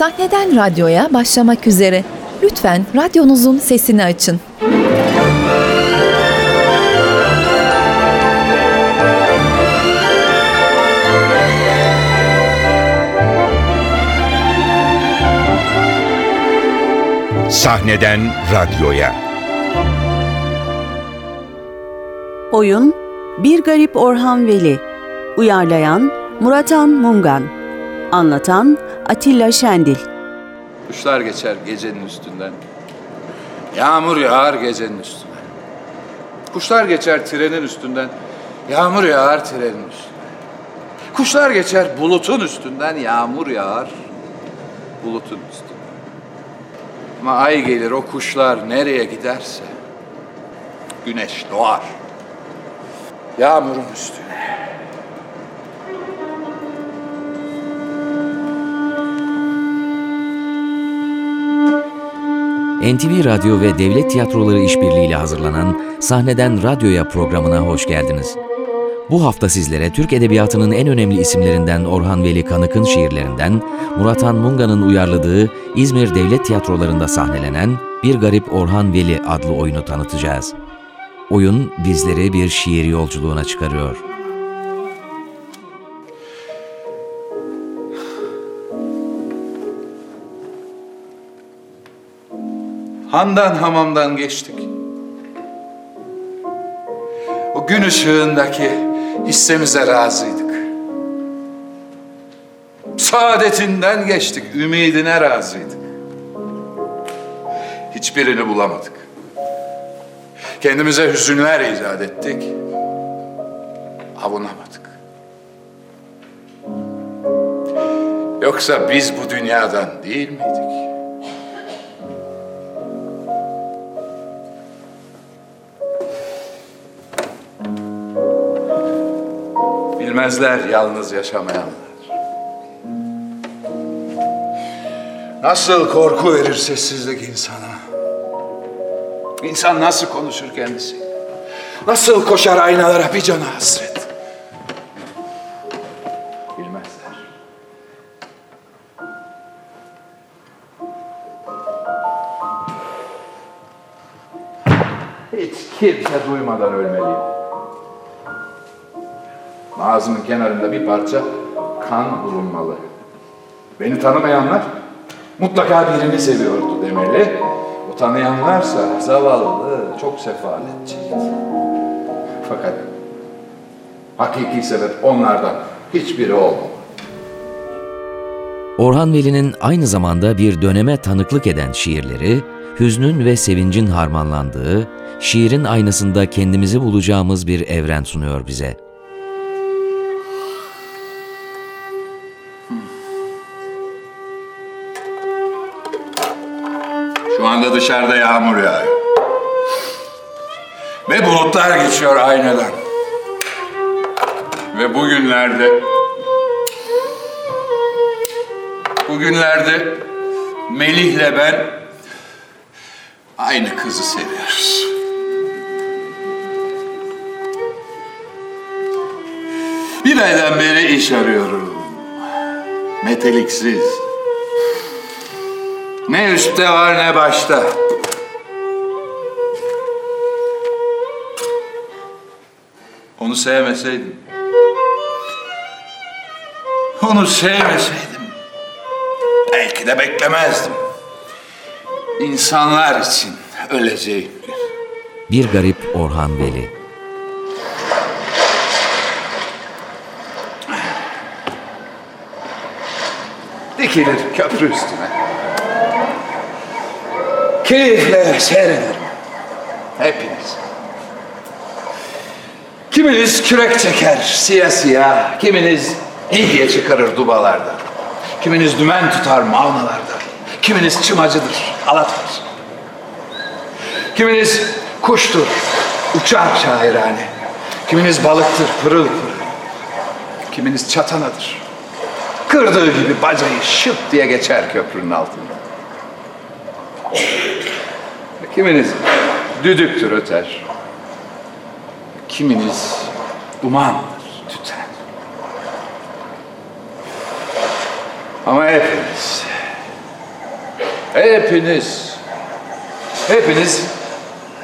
Sahneden radyoya başlamak üzere. Lütfen radyonuzun sesini açın. Sahneden radyoya. Oyun Bir Garip Orhan Veli Uyarlayan Muratan Mungan Anlatan Atilla Şendil Kuşlar geçer gecenin üstünden. Yağmur yağar gecenin üstüne. Kuşlar geçer trenin üstünden. Yağmur yağar trenin üstüne. Kuşlar geçer bulutun üstünden. Yağmur yağar bulutun üstüne. Ama ay gelir o kuşlar nereye giderse. Güneş doğar. Yağmurun üstüne. NTV Radyo ve Devlet Tiyatroları işbirliğiyle hazırlanan Sahneden Radyoya programına hoş geldiniz. Bu hafta sizlere Türk Edebiyatı'nın en önemli isimlerinden Orhan Veli Kanık'ın şiirlerinden Murat Munga'nın uyarladığı İzmir Devlet Tiyatroları'nda sahnelenen Bir Garip Orhan Veli adlı oyunu tanıtacağız. Oyun bizleri bir şiir yolculuğuna çıkarıyor. Handan hamamdan geçtik. O gün ışığındaki hissemize razıydık. Saadetinden geçtik, ümidine razıydık. Hiçbirini bulamadık. Kendimize hüzünler icat ettik. Avunamadık. Yoksa biz bu dünyadan değil miydik? Bilmezler yalnız yaşamayanlar. Nasıl korku verir sessizlik insana? İnsan nasıl konuşur kendisi? Nasıl koşar aynalara bir cana hasret? Bilmezler. Hiç kimse duymadan ölmeliyim. Ağzımın kenarında bir parça kan bulunmalı. Beni tanımayanlar mutlaka birini seviyordu demeli. O tanıyanlarsa zavallı, çok sefaletçiydi. Fakat hakiki sebep onlardan hiçbiri olmamalı. Orhan Veli'nin aynı zamanda bir döneme tanıklık eden şiirleri, hüznün ve sevincin harmanlandığı, şiirin aynasında kendimizi bulacağımız bir evren sunuyor bize. Anda dışarıda yağmur yağıyor. Ve bulutlar geçiyor aynadan. Ve bugünlerde bugünlerde Melih'le ben aynı kızı seviyoruz. Bir aydan beri iş arıyorum. Meteliksiz. Ne üstte var ne başta. Onu sevmeseydim. Onu sevmeseydim. Belki de beklemezdim. İnsanlar için öleceğim. Bir garip Orhan Veli. Dikilir köprü üstüne. Keyifle seyrederim. Hepiniz. Kiminiz kürek çeker siyah siyah, kiminiz ihye çıkarır dubalarda. Kiminiz dümen tutar mavnalarda. Kiminiz çımacıdır, alatır. Kiminiz kuştur, uçar şairane. Kiminiz balıktır, pırıl pırıl. Kiminiz çatanadır. Kırdığı gibi bacayı şıp diye geçer köprünün altında. Kiminiz düdüktür öter. Kiminiz dumandır tüter. Ama hepiniz, Hepiniz, hepiniz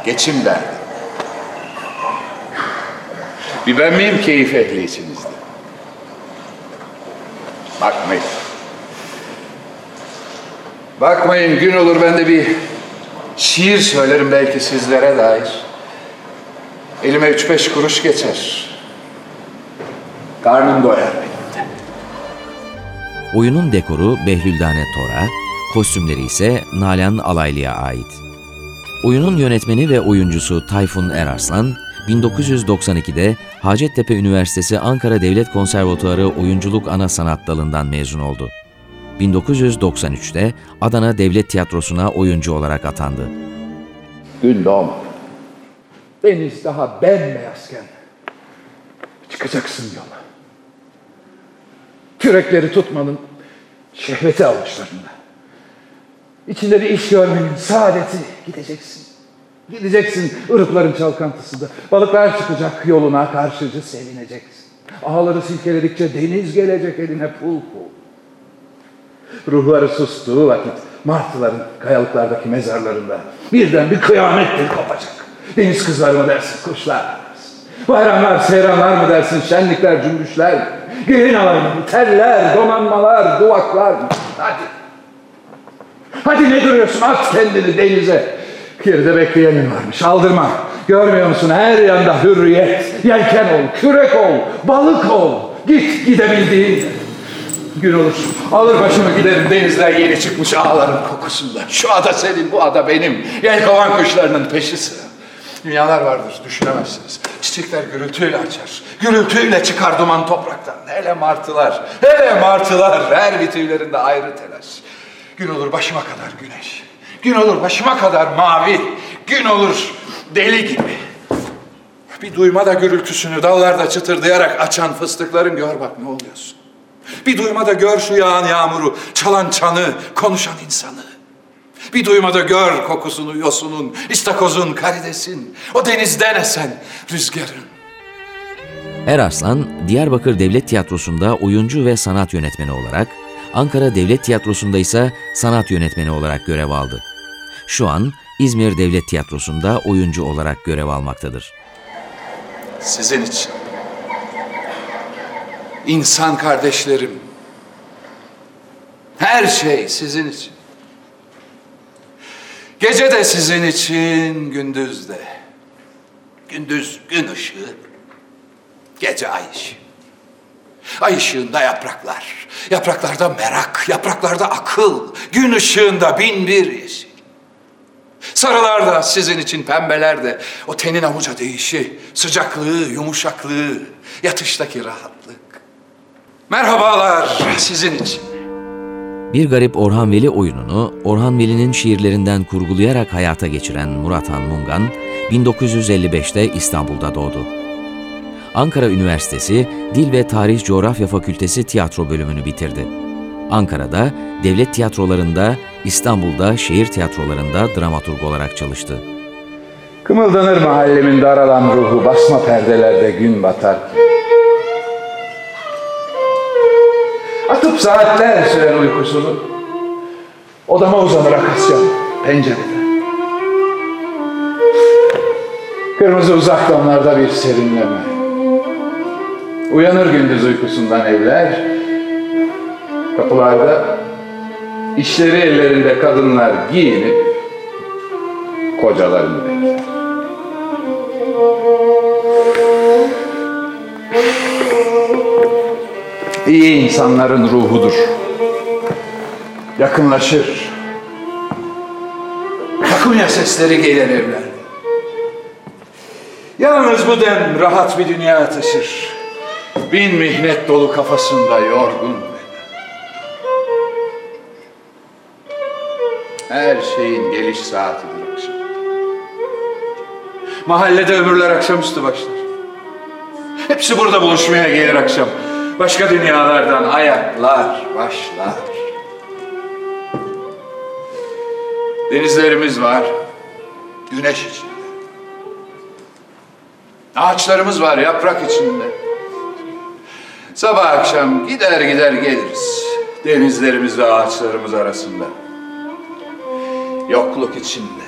geçim derdi. Bir ben miyim keyif ehli içinizde? Bakmayın. Bakmayın gün olur ben de bir şiir söylerim belki sizlere dair. Elime üç beş kuruş geçer. Karnım doyar benim de. Oyunun dekoru Behlüldane Tora, kostümleri ise Nalan Alaylı'ya ait. Oyunun yönetmeni ve oyuncusu Tayfun Erarslan, 1992'de Hacettepe Üniversitesi Ankara Devlet Konservatuarı Oyunculuk Ana Sanat Dalı'ndan mezun oldu. 1993'te Adana Devlet Tiyatrosu'na oyuncu olarak atandı. Gün doğmadı. Deniz daha bembeyazken çıkacaksın yola. Kürekleri tutmanın şehveti avuçlarında. İçinde iş görmenin saadeti gideceksin. Gideceksin ırıkların çalkantısında. Balıklar çıkacak yoluna karşıcı sevineceksin. Ağları silkeledikçe deniz gelecek eline pul pul. Ruhları sustuğu vakit martıların kayalıklardaki mezarlarında birden bir kıyamettir kopacak. Deniz kızları mı dersin, kuşlar mı dersin? Bayramlar, seyranlar mı dersin, şenlikler, cümbüşler mi? Gelin alayı mı, teller, donanmalar, duvaklar mı? Hadi. Hadi ne duruyorsun, at kendini denize. Geride bekleyenin varmış, aldırma. Görmüyor musun her yanda hürriyet. Yelken ol, kürek ol, balık ol. Git gidebildiğin. Gün olur. Alır başımı giderim denizler yeni çıkmış ağların kokusunda. Şu ada senin, bu ada benim. Yelkovan kuşlarının peşi sıra. Dünyalar vardır, düşünemezsiniz. Çiçekler gürültüyle açar. Gürültüyle çıkar duman topraktan. Hele martılar, hele martılar. Her bir tüylerinde ayrı telaş. Gün olur başıma kadar güneş. Gün olur başıma kadar mavi. Gün olur deli gibi. Bir duyma da gürültüsünü dallarda çıtırdayarak açan fıstıkların gör bak ne oluyorsun. Bir duyma da gör şu yağan yağmuru, çalan çanı, konuşan insanı. Bir duyma da gör kokusunu yosunun, istakozun, karidesin, o denizden esen rüzgarın. Erarslan, Diyarbakır Devlet Tiyatrosu'nda oyuncu ve sanat yönetmeni olarak, Ankara Devlet Tiyatrosu'nda ise sanat yönetmeni olarak görev aldı. Şu an İzmir Devlet Tiyatrosu'nda oyuncu olarak görev almaktadır. Sizin için. İnsan kardeşlerim. Her şey sizin için. Gece de sizin için, gündüz de. Gündüz gün ışığı, gece ay ışığı. Ay ışığında yapraklar, yapraklarda merak, yapraklarda akıl, gün ışığında bin bir yeşil. Sarılar da sizin için pembeler de o tenin avuca değişi, sıcaklığı, yumuşaklığı, yatıştaki rahatlık. Merhabalar sizin için. Bir Garip Orhan Veli oyununu Orhan Veli'nin şiirlerinden kurgulayarak hayata geçiren Murat Han Mungan, 1955'te İstanbul'da doğdu. Ankara Üniversitesi Dil ve Tarih Coğrafya Fakültesi tiyatro bölümünü bitirdi. Ankara'da devlet tiyatrolarında, İstanbul'da şehir tiyatrolarında dramaturg olarak çalıştı. Kımıldanır mahallemin daralan ruhu basma perdelerde gün batarken. Atıp saatler süren uykusunu odama uzanır akasya pencerede. Kırmızı uzak donlarda bir serinleme. Uyanır gündüz uykusundan evler. Kapılarda işleri ellerinde kadınlar giyinip kocalarını bekler. İyi insanların ruhudur. Yakınlaşır. Takunya sesleri gelir evler. Yalnız bu dem rahat bir dünya taşır. Bin mihnet dolu kafasında yorgun. Her şeyin geliş saatidir akşam. Mahallede ömürler akşamüstü başlar. Hepsi burada buluşmaya gelir akşam. Başka dünyalardan ayaklar başlar. Denizlerimiz var. Güneş içinde. Ağaçlarımız var yaprak içinde. Sabah akşam gider gider geliriz. Denizlerimiz ve ağaçlarımız arasında. yokluk içinde.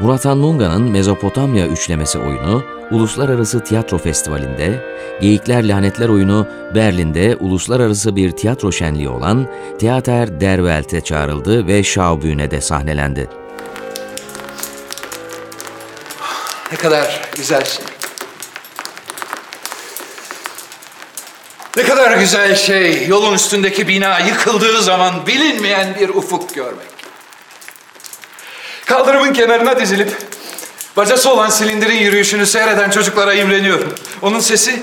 Murat Munga'nın Mezopotamya üçlemesi oyunu Uluslararası Tiyatro Festivali'nde, Geyikler Lanetler oyunu Berlin'de uluslararası bir tiyatro şenliği olan Theater der Welt'e çağrıldı ve Schaubühne'de sahnelendi. Ne kadar güzel şey. Ne kadar güzel şey yolun üstündeki bina yıkıldığı zaman bilinmeyen bir ufuk görmek. Kaldırımın kenarına dizilip bacası olan silindirin yürüyüşünü seyreden çocuklara imreniyorum. Onun sesi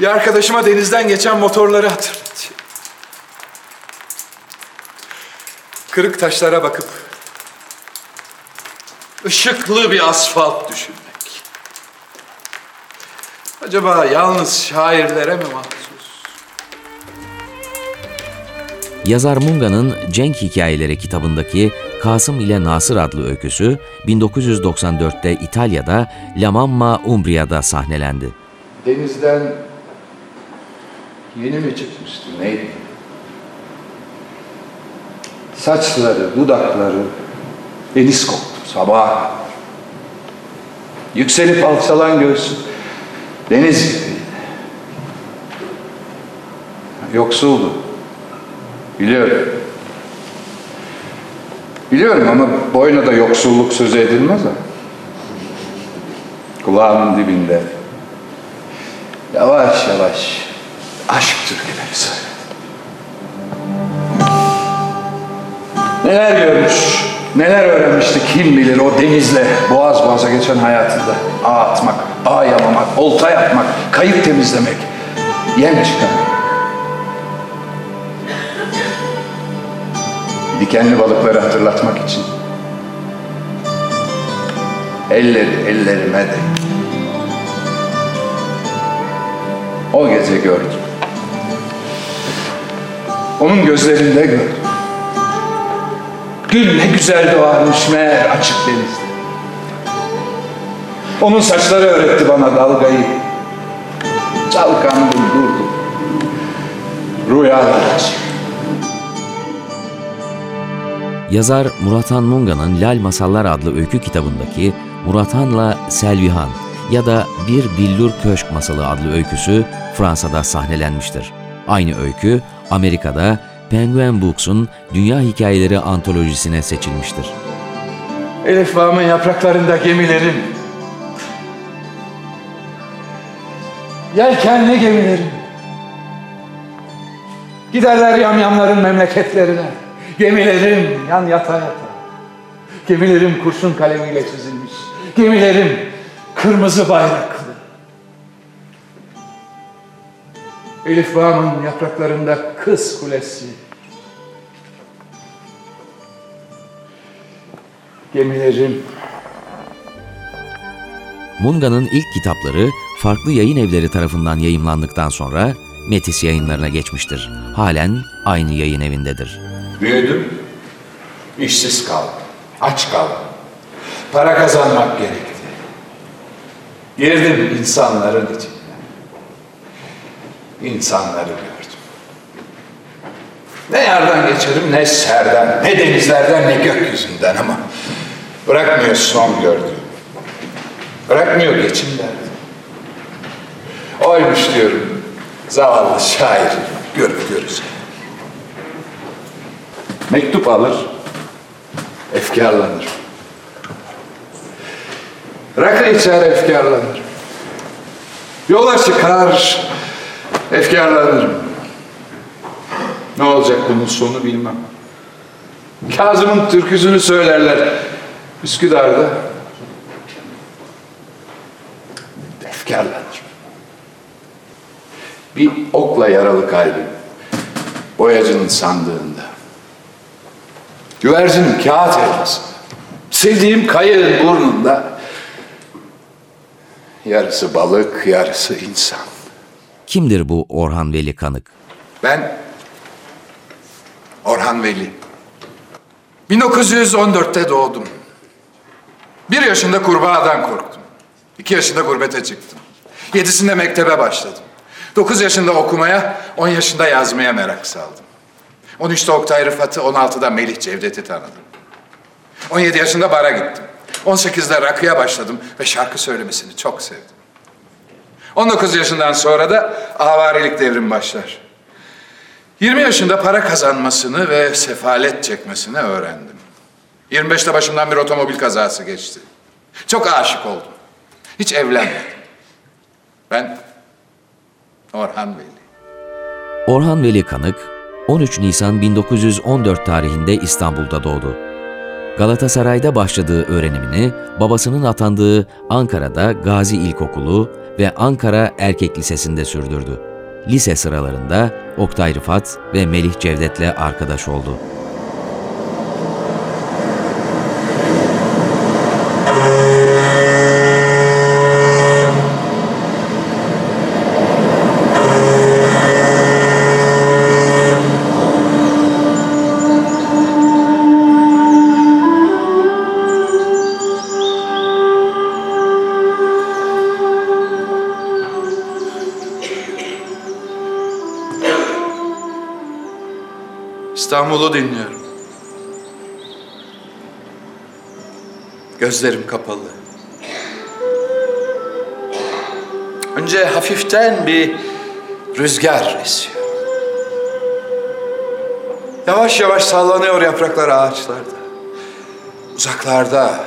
bir arkadaşıma denizden geçen motorları hatırlatıyor. Kırık taşlara bakıp ışıklı bir asfalt düşünmek. Acaba yalnız şairlere mi mahsus? Yazar Munga'nın Cenk Hikayeleri kitabındaki Kasım ile Nasır adlı öyküsü 1994'te İtalya'da La Mamma Umbria'da sahnelendi. Denizden yeni mi çıkmıştı neydi? Saçları, dudakları deniz koktu kadar. Yükselip alçalan göğsü deniz gibiydi. Yoksuldu. Biliyorum. Biliyorum ama boyuna da yoksulluk sözü edilmez ha. Kulağımın dibinde. Yavaş yavaş aşk türküleri söyledi. Neler görmüş, neler öğrenmişti kim bilir o denizle boğaz boğaza geçen hayatında. Ağ atmak, ağ yamamak, olta yapmak, kayıp temizlemek, yem çıkarmak. Dikenli balıkları hatırlatmak için. Elleri ellerime de. O gece gördüm. Onun gözlerinde gördüm. Gün ne güzel doğarmış meğer açık denizde. Onun saçları öğretti bana dalgayı. Çalkandım durdum. Rüyalar açık. Yazar Murathan Munga'nın Lal Masallar adlı öykü kitabındaki Murathan'la Selvihan ya da Bir Billur Köşk Masalı adlı öyküsü Fransa'da sahnelenmiştir. Aynı öykü Amerika'da Penguin Books'un Dünya Hikayeleri antolojisine seçilmiştir. Elif bağımın yapraklarında gemilerim. Yelkenli gemilerim. Giderler yamyamların memleketlerine. Gemilerim yan yata yata. Gemilerim kurşun kalemiyle çizilmiş. Gemilerim kırmızı bayraklı. Elif bağımın yapraklarında kız kulesi. Gemilerim Munga'nın ilk kitapları farklı yayın evleri tarafından yayımlandıktan sonra Metis yayınlarına geçmiştir. Halen aynı yayın evindedir. Büyüdüm, işsiz kaldım, aç kaldım. Para kazanmak gerekti. Girdim insanların içine. İnsanları gördüm. Ne yerden geçerim, ne serden, ne denizlerden, ne gökyüzünden ama bırakmıyor son gördüğüm. Bırakmıyor geçim derdim. Oymuş diyorum, zavallı şair görüp göreceğim. Mektup alır, efkarlanır. Rakı içer, efkarlanır. Yola çıkar, efkarlanırım. Ne olacak bunun sonu bilmem. Kazım'ın türküsünü söylerler Üsküdar'da. Efkarlanır. Bir okla yaralı kalbim. Boyacının sandığında. Güvercinin kağıt helvasında. Sevdiğim kayığın burnunda. Yarısı balık, yarısı insan. Kimdir bu Orhan Veli Kanık? Ben Orhan Veli. 1914'te doğdum. Bir yaşında kurbağadan korktum. İki yaşında gurbete çıktım. Yedisinde mektebe başladım. Dokuz yaşında okumaya, on yaşında yazmaya merak saldım. 13'te Oktay Rıfat'ı, 16'da Melih Cevdet'i tanıdım. 17 yaşında bara gittim. 18'de rakıya başladım ve şarkı söylemesini çok sevdim. 19 yaşından sonra da avarilik devrim başlar. 20 yaşında para kazanmasını ve sefalet çekmesini öğrendim. 25'te başımdan bir otomobil kazası geçti. Çok aşık oldum. Hiç evlenmedim. Ben Orhan Veli. Orhan Veli Kanık, 13 Nisan 1914 tarihinde İstanbul'da doğdu. Galatasaray'da başladığı öğrenimini babasının atandığı Ankara'da Gazi İlkokulu ve Ankara Erkek Lisesi'nde sürdürdü. Lise sıralarında Oktay Rıfat ve Melih Cevdet'le arkadaş oldu. İstanbul'u dinliyorum. Gözlerim kapalı. Önce hafiften bir rüzgar esiyor. Yavaş yavaş sallanıyor yapraklar ağaçlarda. Uzaklarda,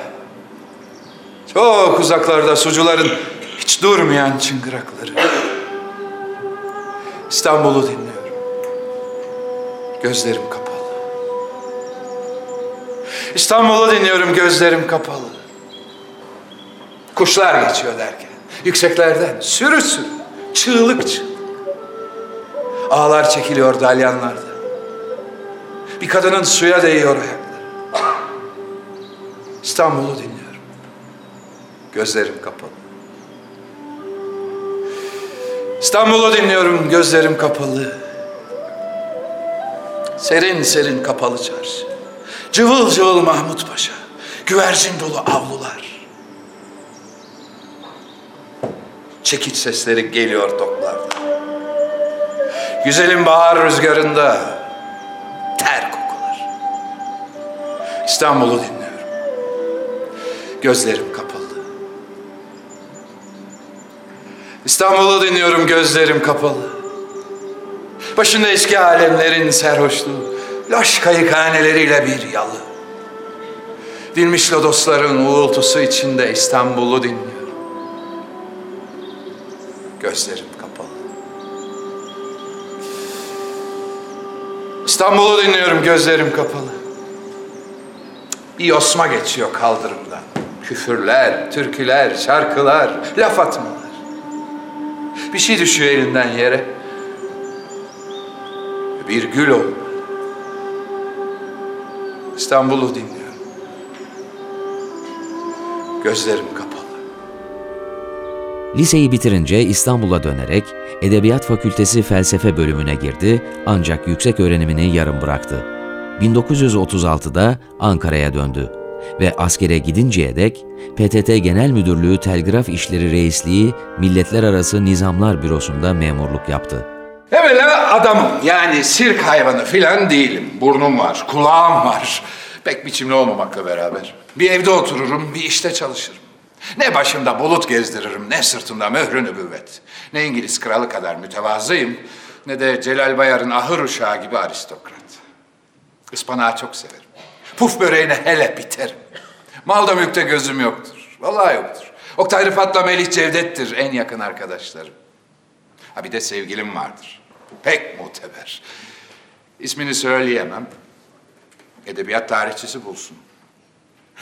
çok uzaklarda sucuların hiç durmayan çıngırakları. İstanbul'u dinliyorum. Gözlerim kapalı. İstanbul'u dinliyorum gözlerim kapalı. Kuşlar geçiyor derken. Yükseklerden sürü sürü, çığlık çığlık. Ağlar çekiliyor dalyanlarda. Bir kadının suya değiyor ayakları. İstanbul'u dinliyorum. Gözlerim kapalı. İstanbul'u dinliyorum gözlerim kapalı. Serin serin kapalı çarşı. Cıvıl cıvıl Mahmut Paşa. Güvercin dolu avlular. Çekiç sesleri geliyor toplarda. Güzelim bahar rüzgarında ter kokular. İstanbul'u dinliyorum. Gözlerim kapalı. İstanbul'u dinliyorum gözlerim kapalı. Başında eski alemlerin serhoşluğu, loş kayıkhaneleriyle bir yalı. Dinmiş lodosların uğultusu içinde İstanbul'u dinliyorum. Gözlerim kapalı. İstanbul'u dinliyorum gözlerim kapalı. Bir yosma geçiyor kaldırımdan. Küfürler, türküler, şarkılar, laf atmalar. Bir şey düşüyor elinden yere. Bir gül ol. İstanbul'u dinliyorum. Gözlerim kapalı. Liseyi bitirince İstanbul'a dönerek Edebiyat Fakültesi Felsefe bölümüne girdi ancak yüksek öğrenimini yarım bıraktı. 1936'da Ankara'ya döndü ve askere gidinceye dek PTT Genel Müdürlüğü Telgraf İşleri Reisliği Milletler Arası Nizamlar Bürosu'nda memurluk yaptı. Evvela adamım yani sirk hayvanı filan değilim. Burnum var, kulağım var. Pek biçimli olmamakla beraber. Bir evde otururum, bir işte çalışırım. Ne başımda bulut gezdiririm, ne sırtımda mührü nübüvvet. Ne İngiliz kralı kadar mütevazıyım, ne de Celal Bayar'ın ahır uşağı gibi aristokrat. Ispanağı çok severim. Puf böreğine hele biterim. Malda mülkte gözüm yoktur. Vallahi yoktur. Oktay Rıfat'la Melih Cevdet'tir en yakın arkadaşlarım. Ha bir de sevgilim vardır. Pek muteber. İsmini söyleyemem. Edebiyat tarihçisi bulsun.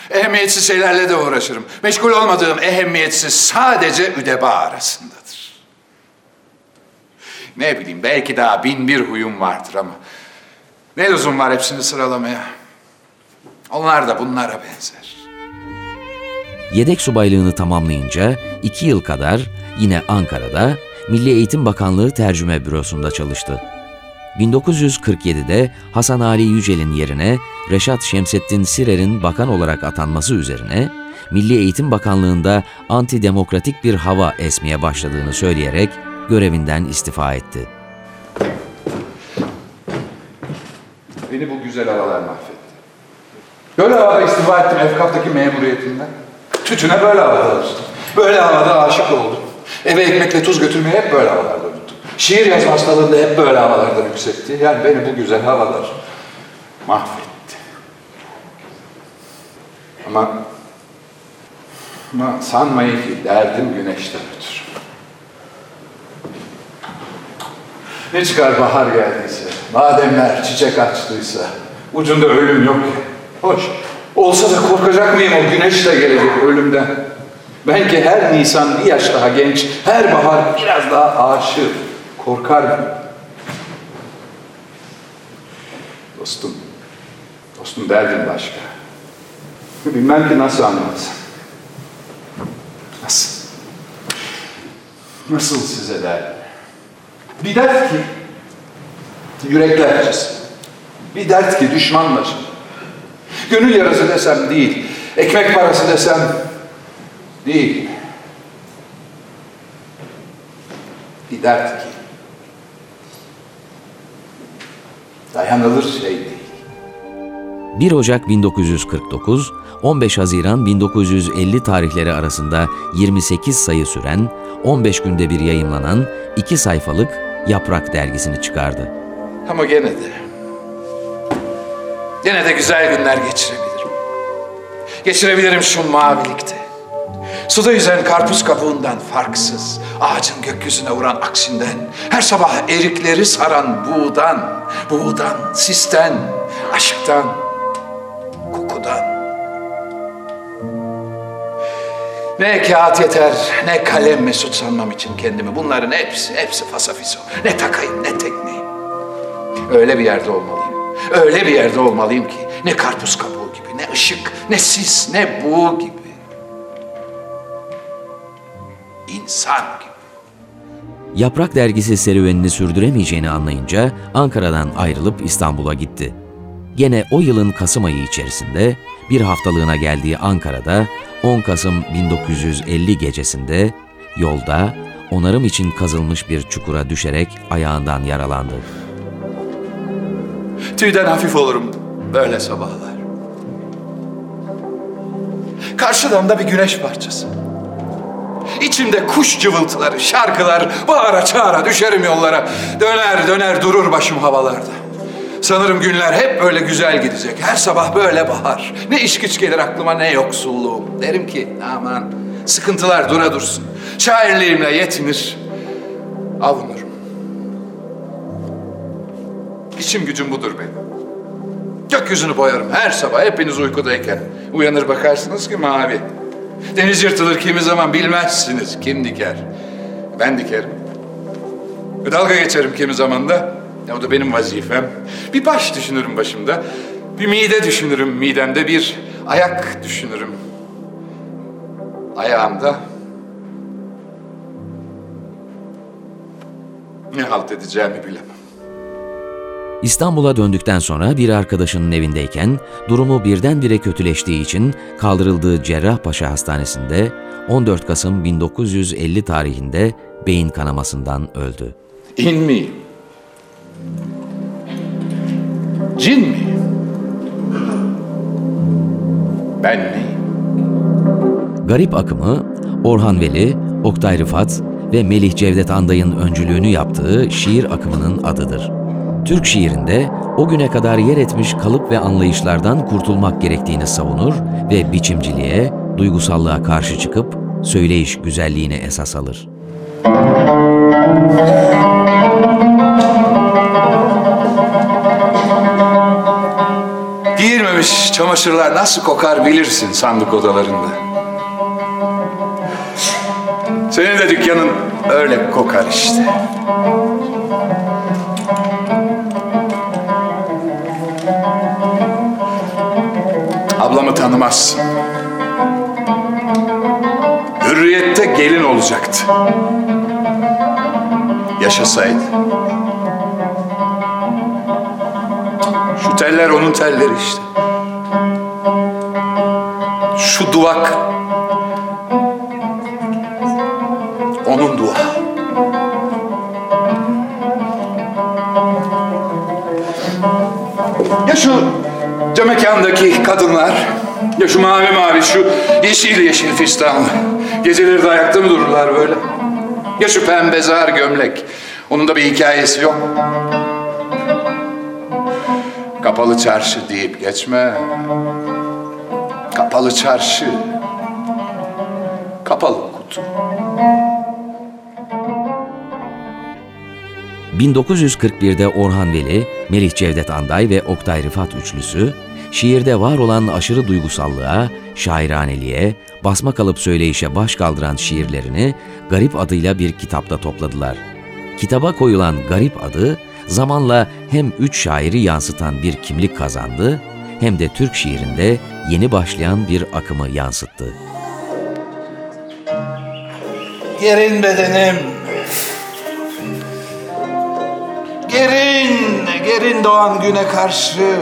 Ehemmiyetsiz şeylerle de uğraşırım. Meşgul olmadığım ehemmiyetsiz sadece üdeba arasındadır. Ne bileyim belki daha bin bir huyum vardır ama... Ne lüzum var hepsini sıralamaya. Onlar da bunlara benzer. Yedek subaylığını tamamlayınca iki yıl kadar yine Ankara'da Milli Eğitim Bakanlığı Tercüme Bürosu'nda çalıştı. 1947'de Hasan Ali Yücel'in yerine Reşat Şemsettin Sirer'in bakan olarak atanması üzerine Milli Eğitim Bakanlığı'nda antidemokratik bir hava esmeye başladığını söyleyerek görevinden istifa etti. Beni bu güzel havalar mahvetti. Böyle havada istifa ettim Efkaf'taki memuriyetimden. Tütüne böyle havada alıştım. Böyle havada aşık oldum. Eve ekmekle tuz götürmeyi hep böyle havalarda unuttum. Şiir yazma hastalığında hep böyle havalarda yüksekti. Yani beni bu güzel havalar mahvetti. Ama ama sanmayın ki derdim güneşten ötürü. Ne çıkar bahar geldiyse, bademler çiçek açtıysa, ucunda ölüm yok ya. Hoş, olsa da korkacak mıyım o güneşle gelecek ölümden? Ben ki her Nisan bir yaş daha genç, her bahar biraz daha aşık, korkar? Dostum, dostum derdim başka. Bilmem ki nasıl anlatsam. Nasıl? Nasıl size derdim? Bir dert ki yürekler acısı. Bir dert ki düşmanla Gönül yarası desem değil. Ekmek parası desem değil. Bir dert ki dayanılır şey değil. 1 Ocak 1949, 15 Haziran 1950 tarihleri arasında 28 sayı süren, 15 günde bir yayımlanan iki sayfalık Yaprak dergisini çıkardı. Ama gene de, gene de güzel günler geçirebilirim. Geçirebilirim şu mavilikte. Suda yüzen karpuz kabuğundan farksız, ağacın gökyüzüne vuran aksinden, her sabah erikleri saran buğdan, buğdan, sisten, aşktan, kokudan. Ne kağıt yeter, ne kalem mesut sanmam için kendimi. Bunların hepsi, hepsi fasafiso. Ne takayım, ne tekneyim. Öyle bir yerde olmalıyım. Öyle bir yerde olmalıyım ki ne karpuz kabuğu gibi, ne ışık, ne sis, ne buğu gibi. İnsan gibi. Yaprak dergisi serüvenini sürdüremeyeceğini anlayınca Ankara'dan ayrılıp İstanbul'a gitti. Gene o yılın Kasım ayı içerisinde bir haftalığına geldiği Ankara'da 10 Kasım 1950 gecesinde yolda onarım için kazılmış bir çukura düşerek ayağından yaralandı. Tüyden hafif olurum böyle sabahlar. Karşıdan da bir güneş parçası. İçimde kuş cıvıltıları, şarkılar, bağıra çağıra düşerim yollara. Döner döner durur başım havalarda. Sanırım günler hep böyle güzel gidecek. Her sabah böyle bahar. Ne iş güç gelir aklıma ne yoksulluğum. Derim ki aman sıkıntılar dura dursun. Şairliğimle yetinir. Avunurum. İçim gücüm budur benim. Gökyüzünü boyarım her sabah hepiniz uykudayken. Uyanır bakarsınız ki mavi. Deniz yırtılır kimi zaman bilmezsiniz kim diker. Ben dikerim. Dalga geçerim kimi zaman da. O da benim vazifem. Bir baş düşünürüm başımda. Bir mide düşünürüm midemde. Bir ayak düşünürüm. Ayağımda. Ne halt edeceğimi bilemem. İstanbul'a döndükten sonra bir arkadaşının evindeyken durumu birdenbire kötüleştiği için kaldırıldığı Cerrahpaşa Hastanesi'nde 14 Kasım 1950 tarihinde beyin kanamasından öldü. İn mi? Cin mi? Ben mi? Garip akımı Orhan Veli, Oktay Rıfat ve Melih Cevdet Anday'ın öncülüğünü yaptığı şiir akımının adıdır. Türk şiirinde o güne kadar yer etmiş kalıp ve anlayışlardan kurtulmak gerektiğini savunur ve biçimciliğe, duygusallığa karşı çıkıp söyleyiş güzelliğine esas alır. Giyilmemiş çamaşırlar nasıl kokar bilirsin sandık odalarında. Senin de dükkanın öyle kokar işte. Ablamı tanımazsın. Hürriyette gelin olacaktı. Yaşasaydı. Şu teller onun telleri işte. Şu duvak onun dua. mekandaki kadınlar, ya şu mavi mavi, şu yeşil yeşil fistanlı. Geceleri de ayakta mı dururlar böyle? Ya şu pembe zar gömlek, onun da bir hikayesi yok. Kapalı çarşı deyip geçme. Kapalı çarşı. Kapalı kutu. 1941'de Orhan Veli, Melih Cevdet Anday ve Oktay Rıfat üçlüsü, şiirde var olan aşırı duygusallığa, şairaneliğe, basma kalıp söyleyişe baş kaldıran şiirlerini Garip adıyla bir kitapta topladılar. Kitaba koyulan Garip adı, zamanla hem üç şairi yansıtan bir kimlik kazandı, hem de Türk şiirinde yeni başlayan bir akımı yansıttı. Gerin bedenim. Gerin, gerin doğan güne karşı.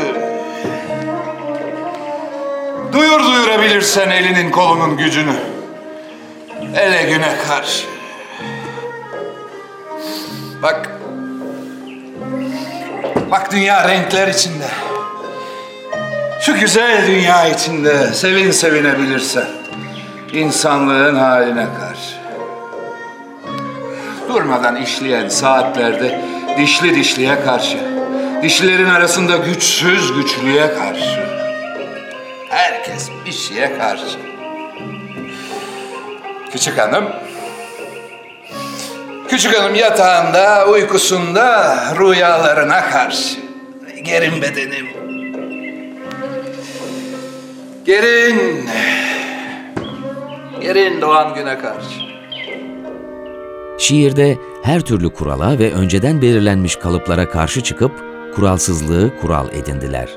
Duyur duyurabilirsen elinin kolunun gücünü. Ele güne karşı. Bak. Bak dünya renkler içinde. Şu güzel dünya içinde sevin sevinebilirsen. insanlığın haline karşı. Durmadan işleyen saatlerde dişli dişliye karşı. Dişlerin arasında güçsüz güçlüye karşı. Herkes bir şeye karşı. Küçük hanım. Küçük hanım yatağında, uykusunda, rüyalarına karşı. Gerin bedenim. Gerin. Gerin doğan güne karşı. Şiirde her türlü kurala ve önceden belirlenmiş kalıplara karşı çıkıp kuralsızlığı kural edindiler.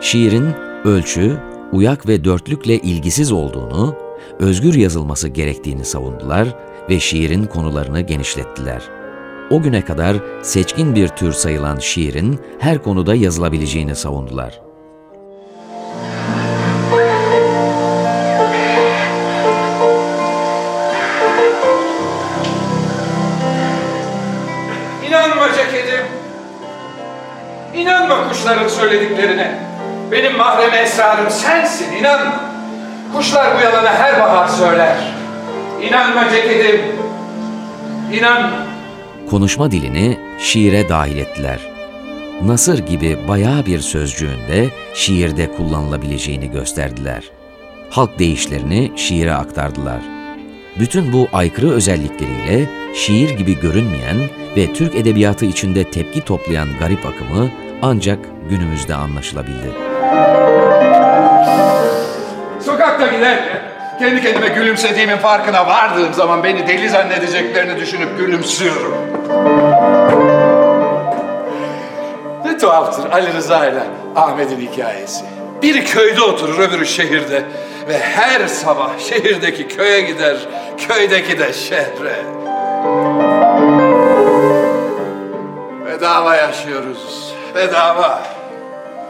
Şiirin ölçü, uyak ve dörtlükle ilgisiz olduğunu, özgür yazılması gerektiğini savundular ve şiirin konularını genişlettiler. O güne kadar seçkin bir tür sayılan şiirin her konuda yazılabileceğini savundular. Benim mahrem esrarım sensin, inanma. Kuşlar bu yalanı her bahar söyler. İnanma ceketim. İnanma. konuşma dilini şiire dahil ettiler. Nasır gibi bayağı bir sözcüğünde şiirde kullanılabileceğini gösterdiler. Halk deyişlerini şiire aktardılar. Bütün bu aykırı özellikleriyle şiir gibi görünmeyen ve Türk edebiyatı içinde tepki toplayan garip akımı ancak günümüzde anlaşılabildi. Sokakta giderken kendi kendime gülümsediğimin farkına vardığım zaman beni deli zannedeceklerini düşünüp gülümsüyorum. Ne tuhaftır Ali Rıza ile Ahmet'in hikayesi. Biri köyde oturur, öbürü şehirde. Ve her sabah şehirdeki köye gider, köydeki de şehre. Bedava yaşıyoruz, bedava.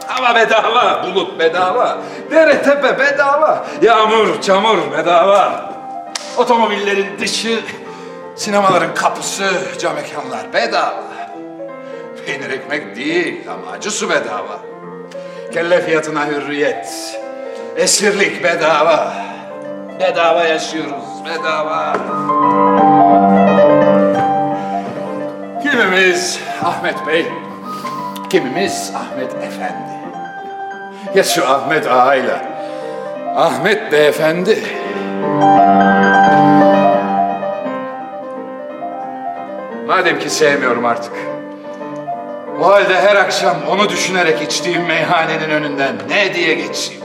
Hava bedava, bulut bedava, dere tepe bedava, yağmur, çamur bedava. Otomobillerin dışı, sinemaların kapısı, cam mekanlar bedava. Peynir ekmek değil ama acı su bedava. Kelle fiyatına hürriyet, esirlik bedava. Bedava yaşıyoruz, bedava. Kimimiz Ahmet Bey, kimimiz Ahmet Efendi. Ya şu Ahmet Ağa'yla Ahmet Beyefendi. Madem ki sevmiyorum artık. O halde her akşam onu düşünerek içtiğim meyhanenin önünden ne diye geçeyim?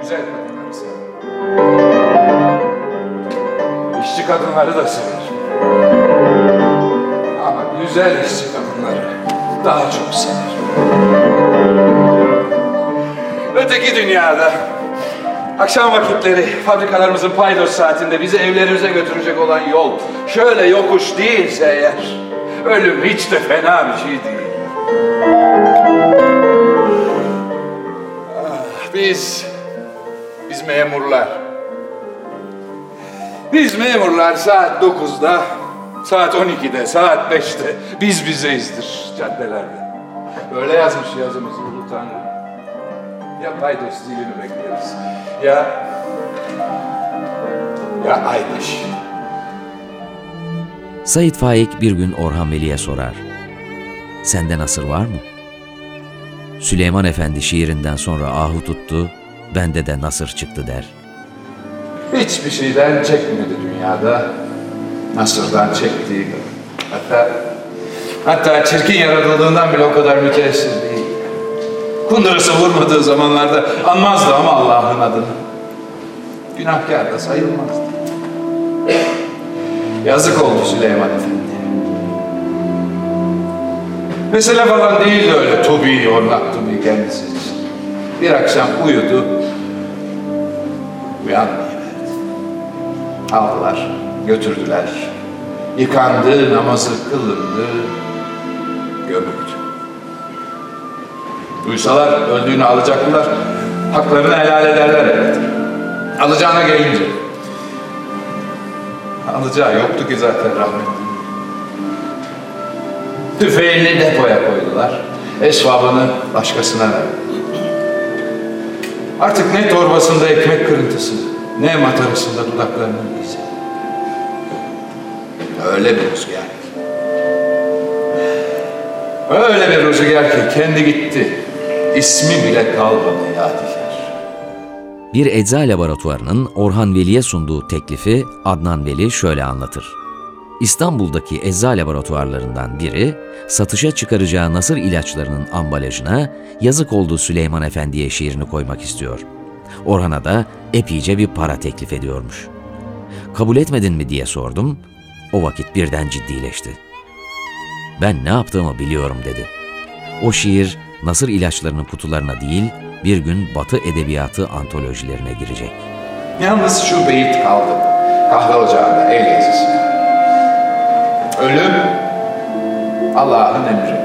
Güzel kadınları severim. İşçi kadınları da severim. Ama güzel işçi kadınları daha çok severim. Öteki dünyada akşam vakitleri fabrikalarımızın paydos saatinde bizi evlerimize götürecek olan yol şöyle yokuş değilse eğer ölüm hiç de fena bir şey değil. Ah, biz biz memurlar biz memurlar saat 9'da, saat 12'de, saat 5'te biz bizeyizdir caddelerde. Böyle yazmış yazımızı Ulu Tanrı. Ya paydos zilini bekleriz. Ya... Ya Aymış. Said Faik bir gün Orhan Veli'ye sorar. Sende nasır var mı? Süleyman Efendi şiirinden sonra ahu tuttu, bende de nasır çıktı der. Hiçbir şeyden çekmedi dünyada. Nasırdan çektiği. Hatta, hatta çirkin yaratıldığından bile o kadar müteessir değil. Kundurası vurmadığı zamanlarda anmazdı ama Allah'ın adını. Günahkar da sayılmazdı. Yazık oldu Süleyman Efendi. Mesele falan değildi öyle Tobi, ornak Tobi kendisi için. Bir akşam uyudu, uyanmayıverdi. Aldılar, götürdüler. Yıkandı, namazı kılındı, gömüldü. Duysalar öldüğünü alacaklar, haklarını helal ederler elbette. Alacağına gelince. Alacağı yoktu ki zaten rahmetli. Tüfeğini depoya koydular. Esvabını başkasına verdi. Artık ne torbasında ekmek kırıntısı, ne matarasında dudaklarının izi. Öyle bir rüzgar. Öyle bir rüzgar ki kendi gitti. İsmi bile kalmadı yadigar. Bir ecza laboratuvarının Orhan Veli'ye sunduğu teklifi Adnan Veli şöyle anlatır. İstanbul'daki ecza laboratuvarlarından biri, satışa çıkaracağı nasır ilaçlarının ambalajına yazık oldu Süleyman Efendi'ye şiirini koymak istiyor. Orhan'a da epeyce bir para teklif ediyormuş. Kabul etmedin mi diye sordum. O vakit birden ciddileşti. Ben ne yaptığımı biliyorum dedi. O şiir nasır ilaçlarının kutularına değil, bir gün Batı edebiyatı antolojilerine girecek. Yalnız şu beyit kaldı. Kahve ocağında el yazısı. Ölüm Allah'ın emri.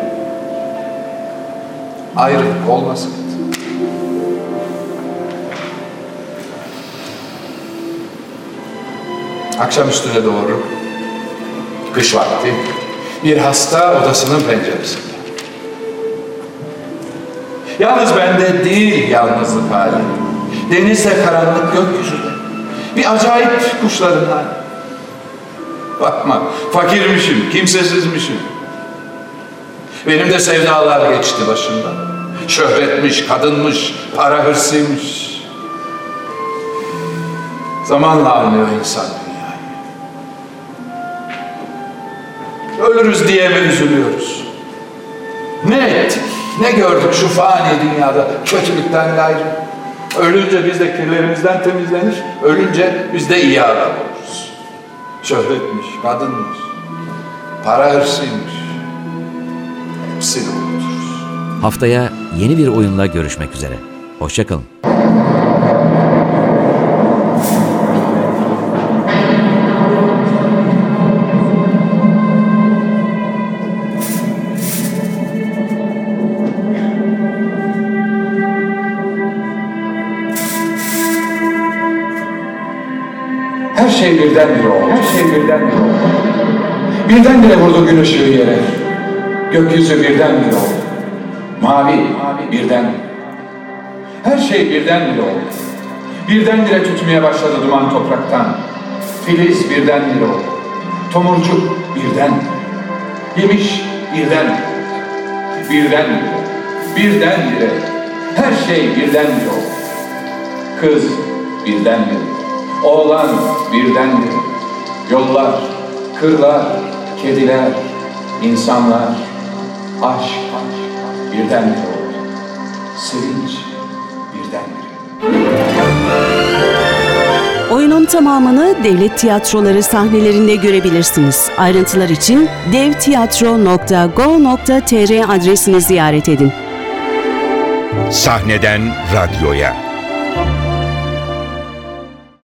Ayrılık olmasın. Akşamüstüne doğru kış vakti bir hasta odasının penceresinde. Yalnız bende değil yalnızlık hali. Denizde karanlık gökyüzünde. Bir acayip kuşların hali. Bakma, fakirmişim, kimsesizmişim. Benim de sevdalar geçti başımdan. Şöhretmiş, kadınmış, para hırsıymış. Zamanla anlıyor insan Ölürüz diye mi üzülüyoruz? Ne ettik, ne gördük şu fani dünyada kötülükten gayrı? Ölünce biz de kirlerimizden temizlenir, ölünce biz de iyi adam oluruz. Şöhretmiş, kadınmış, para hırsıymış. Hepsini unuturuz. Haftaya yeni bir oyunla görüşmek üzere. Hoşçakalın. Şey birdenbire oldu. Her şey birdenbire oldu. Birdenbire vurdu gün ışığı yere. Gökyüzü birdenbire oldu. Mavi, mavi birden. Her şey birdenbire oldu. Birdenbire tütmeye başladı duman topraktan. Filiz birdenbire oldu. Tomurcuk birden. Yemiş birden. Birden. Birdenbire. Her şey birdenbire oldu. Kız birdenbire. Oğlan birdenbire. Yollar, kırlar, kediler, insanlar, aşk birdenbire oldu. Sevinç birdenbire. Oyunun tamamını devlet tiyatroları sahnelerinde görebilirsiniz. Ayrıntılar için devtiyatro.go.tr adresini ziyaret edin. Sahneden radyoya.